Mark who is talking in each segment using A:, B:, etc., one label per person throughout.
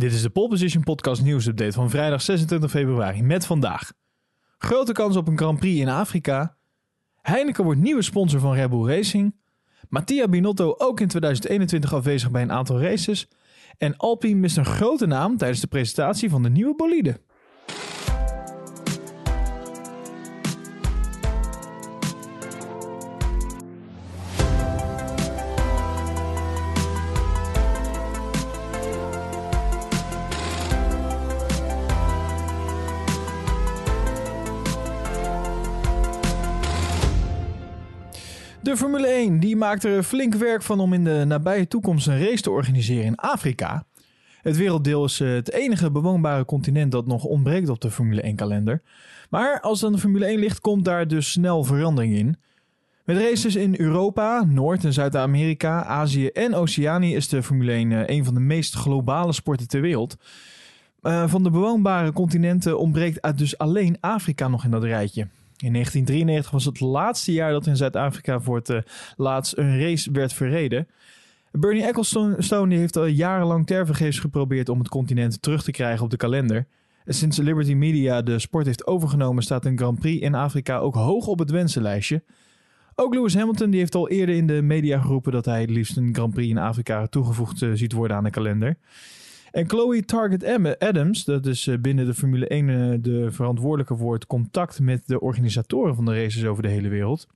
A: Dit is de Pole Position Podcast nieuwsupdate van vrijdag 26 februari met vandaag. Grote kans op een Grand Prix in Afrika. Heineken wordt nieuwe sponsor van Red Bull Racing. Mattia Binotto ook in 2021 afwezig bij een aantal races. En Alpine mist een grote naam tijdens de presentatie van de nieuwe bolide. De Formule 1 die maakt er flink werk van om in de nabije toekomst een race te organiseren in Afrika. Het werelddeel is eh, het enige bewoonbare continent dat nog ontbreekt op de Formule 1 kalender. Maar als dan de Formule 1 ligt, komt daar dus snel verandering in. Met races in Europa, Noord- en Zuid-Amerika, Azië en Oceanië is de Formule 1 eh, een van de meest globale sporten ter wereld. Uh, van de bewoonbare continenten ontbreekt dus alleen Afrika nog in dat rijtje. In 1993 was het laatste jaar dat in Zuid-Afrika voor het uh, laatst een race werd verreden. Bernie Ecclestone heeft al jarenlang tervergeefs geprobeerd om het continent terug te krijgen op de kalender. En sinds Liberty Media de sport heeft overgenomen, staat een Grand Prix in Afrika ook hoog op het wensenlijstje. Ook Lewis Hamilton die heeft al eerder in de media geroepen dat hij het liefst een Grand Prix in Afrika toegevoegd uh, ziet worden aan de kalender. En Chloe Target Adams, dat is eh, binnen de Formule 1 eh, de verantwoordelijke voor het contact met de organisatoren van de races over de hele wereld.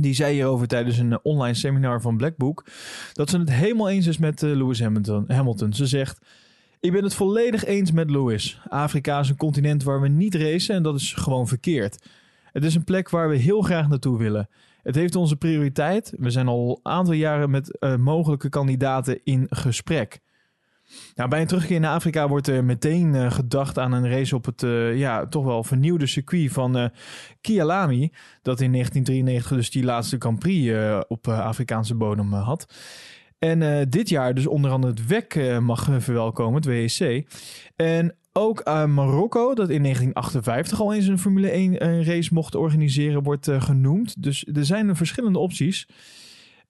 A: Die zei hierover tijdens een online seminar van Blackbook dat ze het helemaal eens is met Lewis Hamilton. Hamilton. Ze zegt: Ik ben het volledig eens met Lewis. Afrika is een continent waar we niet racen en dat is gewoon verkeerd. Het is een plek waar we heel graag naartoe willen. Het heeft onze prioriteit. We zijn al een aantal jaren met mogelijke kandidaten in gesprek. Nou, bij een terugkeer naar Afrika wordt er meteen uh, gedacht aan een race op het uh, ja, toch wel vernieuwde circuit van uh, Kialami. Dat in 1993 dus die laatste Grand Prix op Afrikaanse bodem had. En dit jaar dus onder andere het WEC mag verwelkomen, het WEC. En ook Marokko, dat in 1958 al eens een Formule 1 race mocht organiseren, wordt genoemd. Dus er zijn verschillende opties.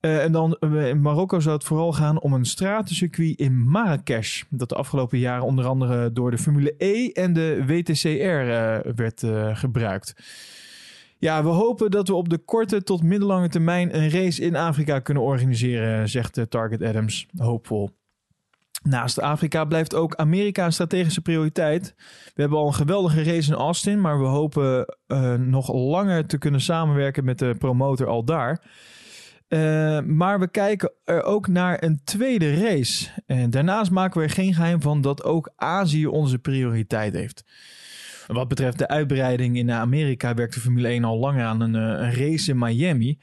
A: Uh, en dan uh, in Marokko zou het vooral gaan om een stratencircuit in Marrakesh. Dat de afgelopen jaren onder andere door de Formule E en de WTCR uh, werd gebruikt. Ja, we hopen dat we op de korte tot middellange termijn een race in Afrika kunnen organiseren, zegt Target Adams hoopvol. Naast Afrika blijft ook Amerika een strategische prioriteit. We hebben al een geweldige race in Austin, maar we hopen nog langer te kunnen samenwerken met de promotor al daar. Uh, maar we kijken er ook naar een tweede race. En daarnaast maken we er geen geheim van dat ook Azië onze prioriteit heeft. Wat betreft de uitbreiding in Amerika werkt de Formule 1 al langer aan een, een race in Miami.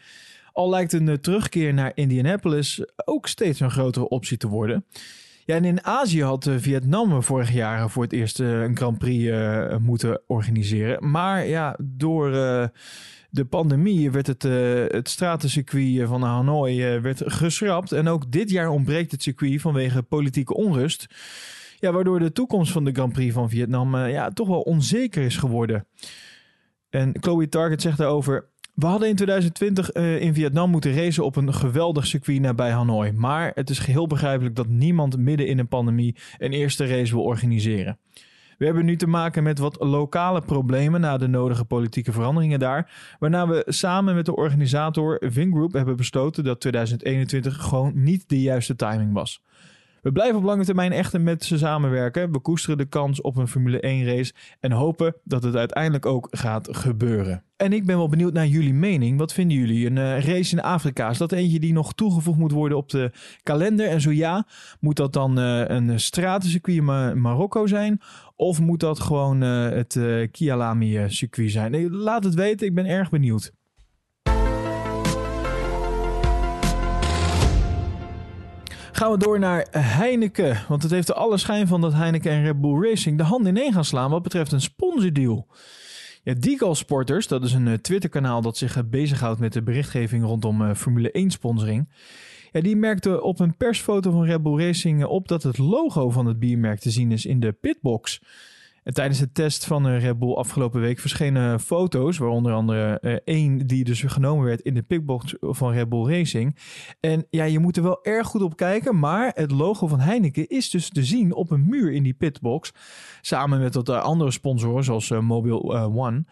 A: Al lijkt een terugkeer naar Indianapolis ook steeds een grotere optie te worden. Ja, en in Azië had Vietnam vorig jaar voor het eerst een Grand Prix moeten organiseren. Maar ja, door de pandemie werd het, uh, het stratencircuit van Hanoi uh, werd geschrapt. En ook dit jaar ontbreekt het circuit vanwege politieke onrust. Ja, waardoor de toekomst van de Grand Prix van Vietnam ja, toch wel onzeker is geworden. En Chloe Target zegt daarover... We hadden in 2020 in Vietnam moeten racen op een geweldig circuit nabij Hanoi. Maar het is geheel begrijpelijk dat niemand midden in een pandemie een eerste race wil organiseren. We hebben nu te maken met wat lokale problemen na de nodige politieke veranderingen daar. Waarna we samen met de organisator Vingroup hebben besloten dat 2021 gewoon niet de juiste timing was. We blijven op lange termijn echt met ze samenwerken. We koesteren de kans op een Formule 1 race en hopen dat het uiteindelijk ook gaat gebeuren. En ik ben wel benieuwd naar jullie mening. Wat vinden jullie? Een uh, race in Afrika, is dat eentje die nog toegevoegd moet worden op de kalender? En zo ja, moet dat dan uh, een stratencircuit in Marokko zijn? Of moet dat gewoon uh, het Kialami circuit zijn? Laat het weten, ik ben erg benieuwd. Gaan we door naar Heineken. Want het heeft er alle schijn van dat Heineken en Red Bull Racing de hand ineen gaan slaan wat betreft een sponsordeal. Ja, Sporters, dat is een uh, Twitter-kanaal dat zich uh, bezighoudt met de berichtgeving rondom uh, Formule 1 sponsoring. Ja, die merkte op een persfoto van Red Bull Racing op dat het logo van het biermerk te zien is in de pitbox. En tijdens de test van Red Bull afgelopen week verschenen foto's, waaronder andere één die dus genomen werd in de pitbox van Red Bull Racing. En ja, je moet er wel erg goed op kijken, maar het logo van Heineken is dus te zien op een muur in die pitbox, samen met wat andere sponsoren zoals Mobile One.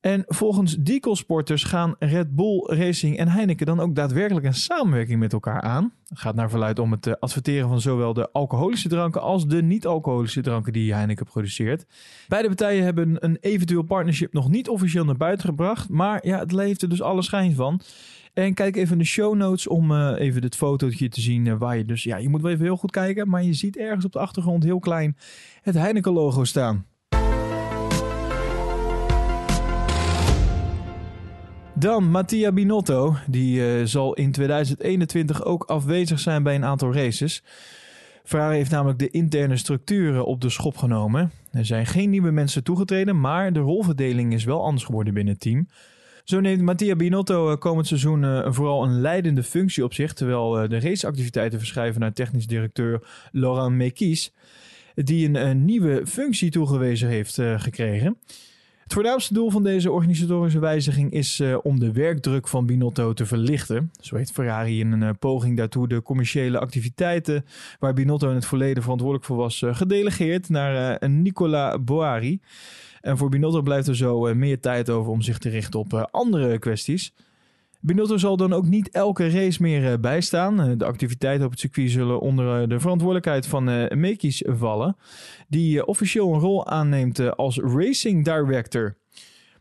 A: En volgens Deagle-sporters gaan Red Bull Racing en Heineken dan ook daadwerkelijk een samenwerking met elkaar aan. Het gaat naar verluid om het eh, adverteren van zowel de alcoholische dranken als de niet-alcoholische dranken die Heineken produceert. Beide partijen hebben een eventueel partnership nog niet officieel naar buiten gebracht, maar ja, het leeft er dus alle schijn van. En kijk even in de show notes om uh, even het fotootje te zien uh, waar je dus, ja, je moet wel even heel goed kijken, maar je ziet ergens op de achtergrond heel klein het Heineken logo staan. Dan Mattia Binotto. Die uh, zal in 2021 ook afwezig zijn bij een aantal races. Ferrari heeft namelijk de interne structuren op de schop genomen. Er zijn geen nieuwe mensen toegetreden, maar de rolverdeling is wel anders geworden binnen het team. Zo neemt Mattia Binotto uh, komend seizoen uh, vooral een leidende functie op zich, terwijl de raceactiviteiten verschuiven naar technisch directeur Laurent Mekies, die een nieuwe functie toegewezen heeft gekregen. Het voornaamste doel van deze organisatorische wijziging is uh, om de werkdruk van Binotto te verlichten. Zo heeft Ferrari in een uh, poging daartoe de commerciële activiteiten, waar Binotto in het verleden verantwoordelijk voor was, uh, gedelegeerd naar Nicola Boari. En voor Binotto blijft er zo meer tijd over om zich te richten op andere kwesties. Binotto zal dan ook niet elke race meer bijstaan. De activiteiten op het circuit zullen onder de verantwoordelijkheid van Mekis vallen, die officieel een rol aanneemt als racing director.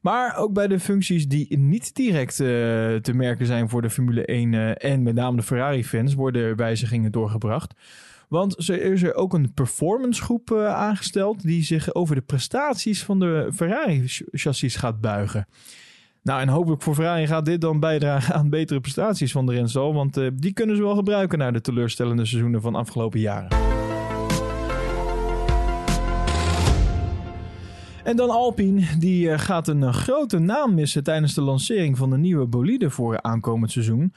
A: Maar ook bij de functies die niet direct te merken zijn voor de Formule 1 en met name de Ferrari-fans worden wijzigingen doorgebracht. Want er is er ook een performancegroep uh, aangesteld die zich over de prestaties van de Ferrari-chassis gaat buigen. Nou, en hopelijk voor Ferrari gaat dit dan bijdragen aan betere prestaties van de Renstal. Want uh, die kunnen ze wel gebruiken na de teleurstellende seizoenen van afgelopen jaren. En dan Alpine, die uh, gaat een uh, grote naam missen tijdens de lancering van de nieuwe bolide voor aankomend seizoen.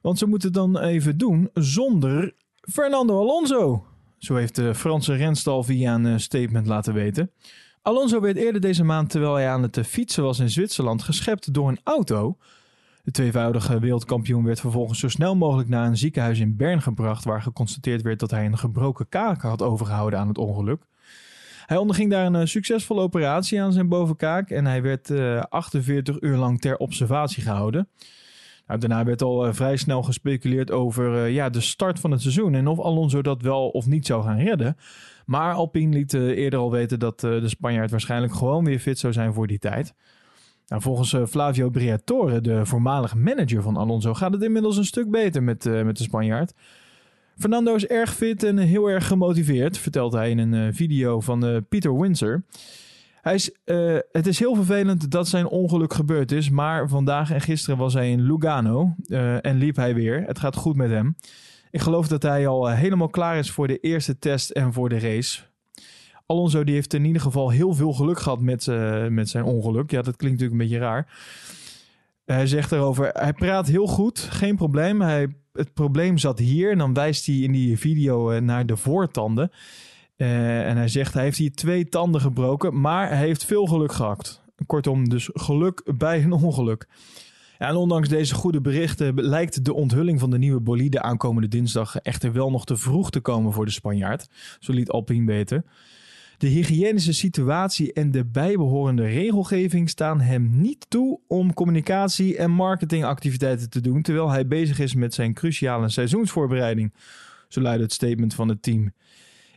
A: Want ze moeten dan even doen zonder Fernando Alonso. Zo heeft de Franse renstal via een statement laten weten. Alonso werd eerder deze maand, terwijl hij aan het fietsen was in Zwitserland, geschept door een auto. De tweevoudige wereldkampioen werd vervolgens zo snel mogelijk naar een ziekenhuis in Bern gebracht, waar geconstateerd werd dat hij een gebroken kaak had overgehouden aan het ongeluk. Hij onderging daar een succesvolle operatie aan zijn bovenkaak en hij werd uh, 48 uur lang ter observatie gehouden. Nou, daarna werd al uh, vrij snel gespeculeerd over uh, ja, de start van het seizoen en of Alonso dat wel of niet zou gaan redden. Maar Alpine liet uh, eerder al weten dat de Spanjaard waarschijnlijk gewoon weer fit zou zijn voor die tijd. Nou, volgens Flavio Briatore, de voormalige manager van Alonso, gaat het inmiddels een stuk beter met, met de Spanjaard. Fernando is erg fit en heel erg gemotiveerd, vertelt hij in een video van Peter Windsor. Hij uh, het is heel vervelend dat zijn ongeluk gebeurd is, maar vandaag en gisteren was hij in Lugano uh, en liep hij weer. Het gaat goed met hem. Ik geloof dat hij al uh, helemaal klaar is voor de eerste test en voor de race. Alonso die heeft in ieder geval heel veel geluk gehad met, met zijn ongeluk. Ja, dat klinkt natuurlijk een beetje raar. Hij zegt erover, hij praat heel goed, geen probleem. Hij, het probleem zat hier en dan wijst hij in die video naar de voortanden. Uh, en hij zegt hij heeft hier twee tanden gebroken, maar hij heeft veel geluk gehad. Kortom, dus geluk bij een ongeluk. En ondanks deze goede berichten lijkt de onthulling van de nieuwe bolide aankomende dinsdag echter wel nog te vroeg te komen voor de Spanjaard. Zo liet Alpine weten. De hygiënische situatie en de bijbehorende regelgeving staan hem niet toe om communicatie en marketingactiviteiten te doen terwijl hij bezig is met zijn cruciale seizoensvoorbereiding. Zo luidt het statement van het team.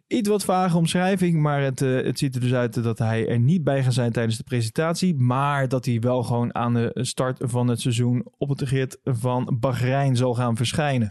A: Iets wat vage omschrijving, maar het, uh, het ziet er dus uit dat hij er niet bij gaat zijn tijdens de presentatie. Maar dat hij wel gewoon aan de start van het seizoen op het rit van Bahrein zal gaan verschijnen.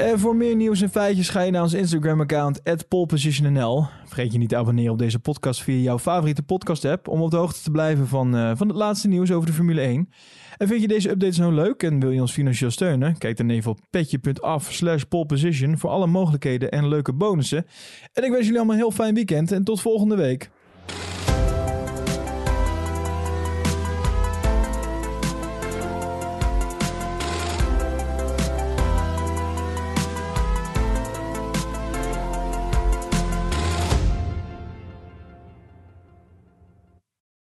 A: En voor meer nieuws en feitjes ga je naar ons Instagram-account @polepositionnl. Vergeet je niet te abonneren op deze podcast via jouw favoriete podcast-app om op de hoogte te blijven van, uh, van het laatste nieuws over de Formule 1. En vind je deze updates nou leuk en wil je ons financieel steunen? Kijk dan even op petje.af slash poleposition voor alle mogelijkheden en leuke bonussen. En ik wens jullie allemaal een heel fijn weekend en tot volgende week.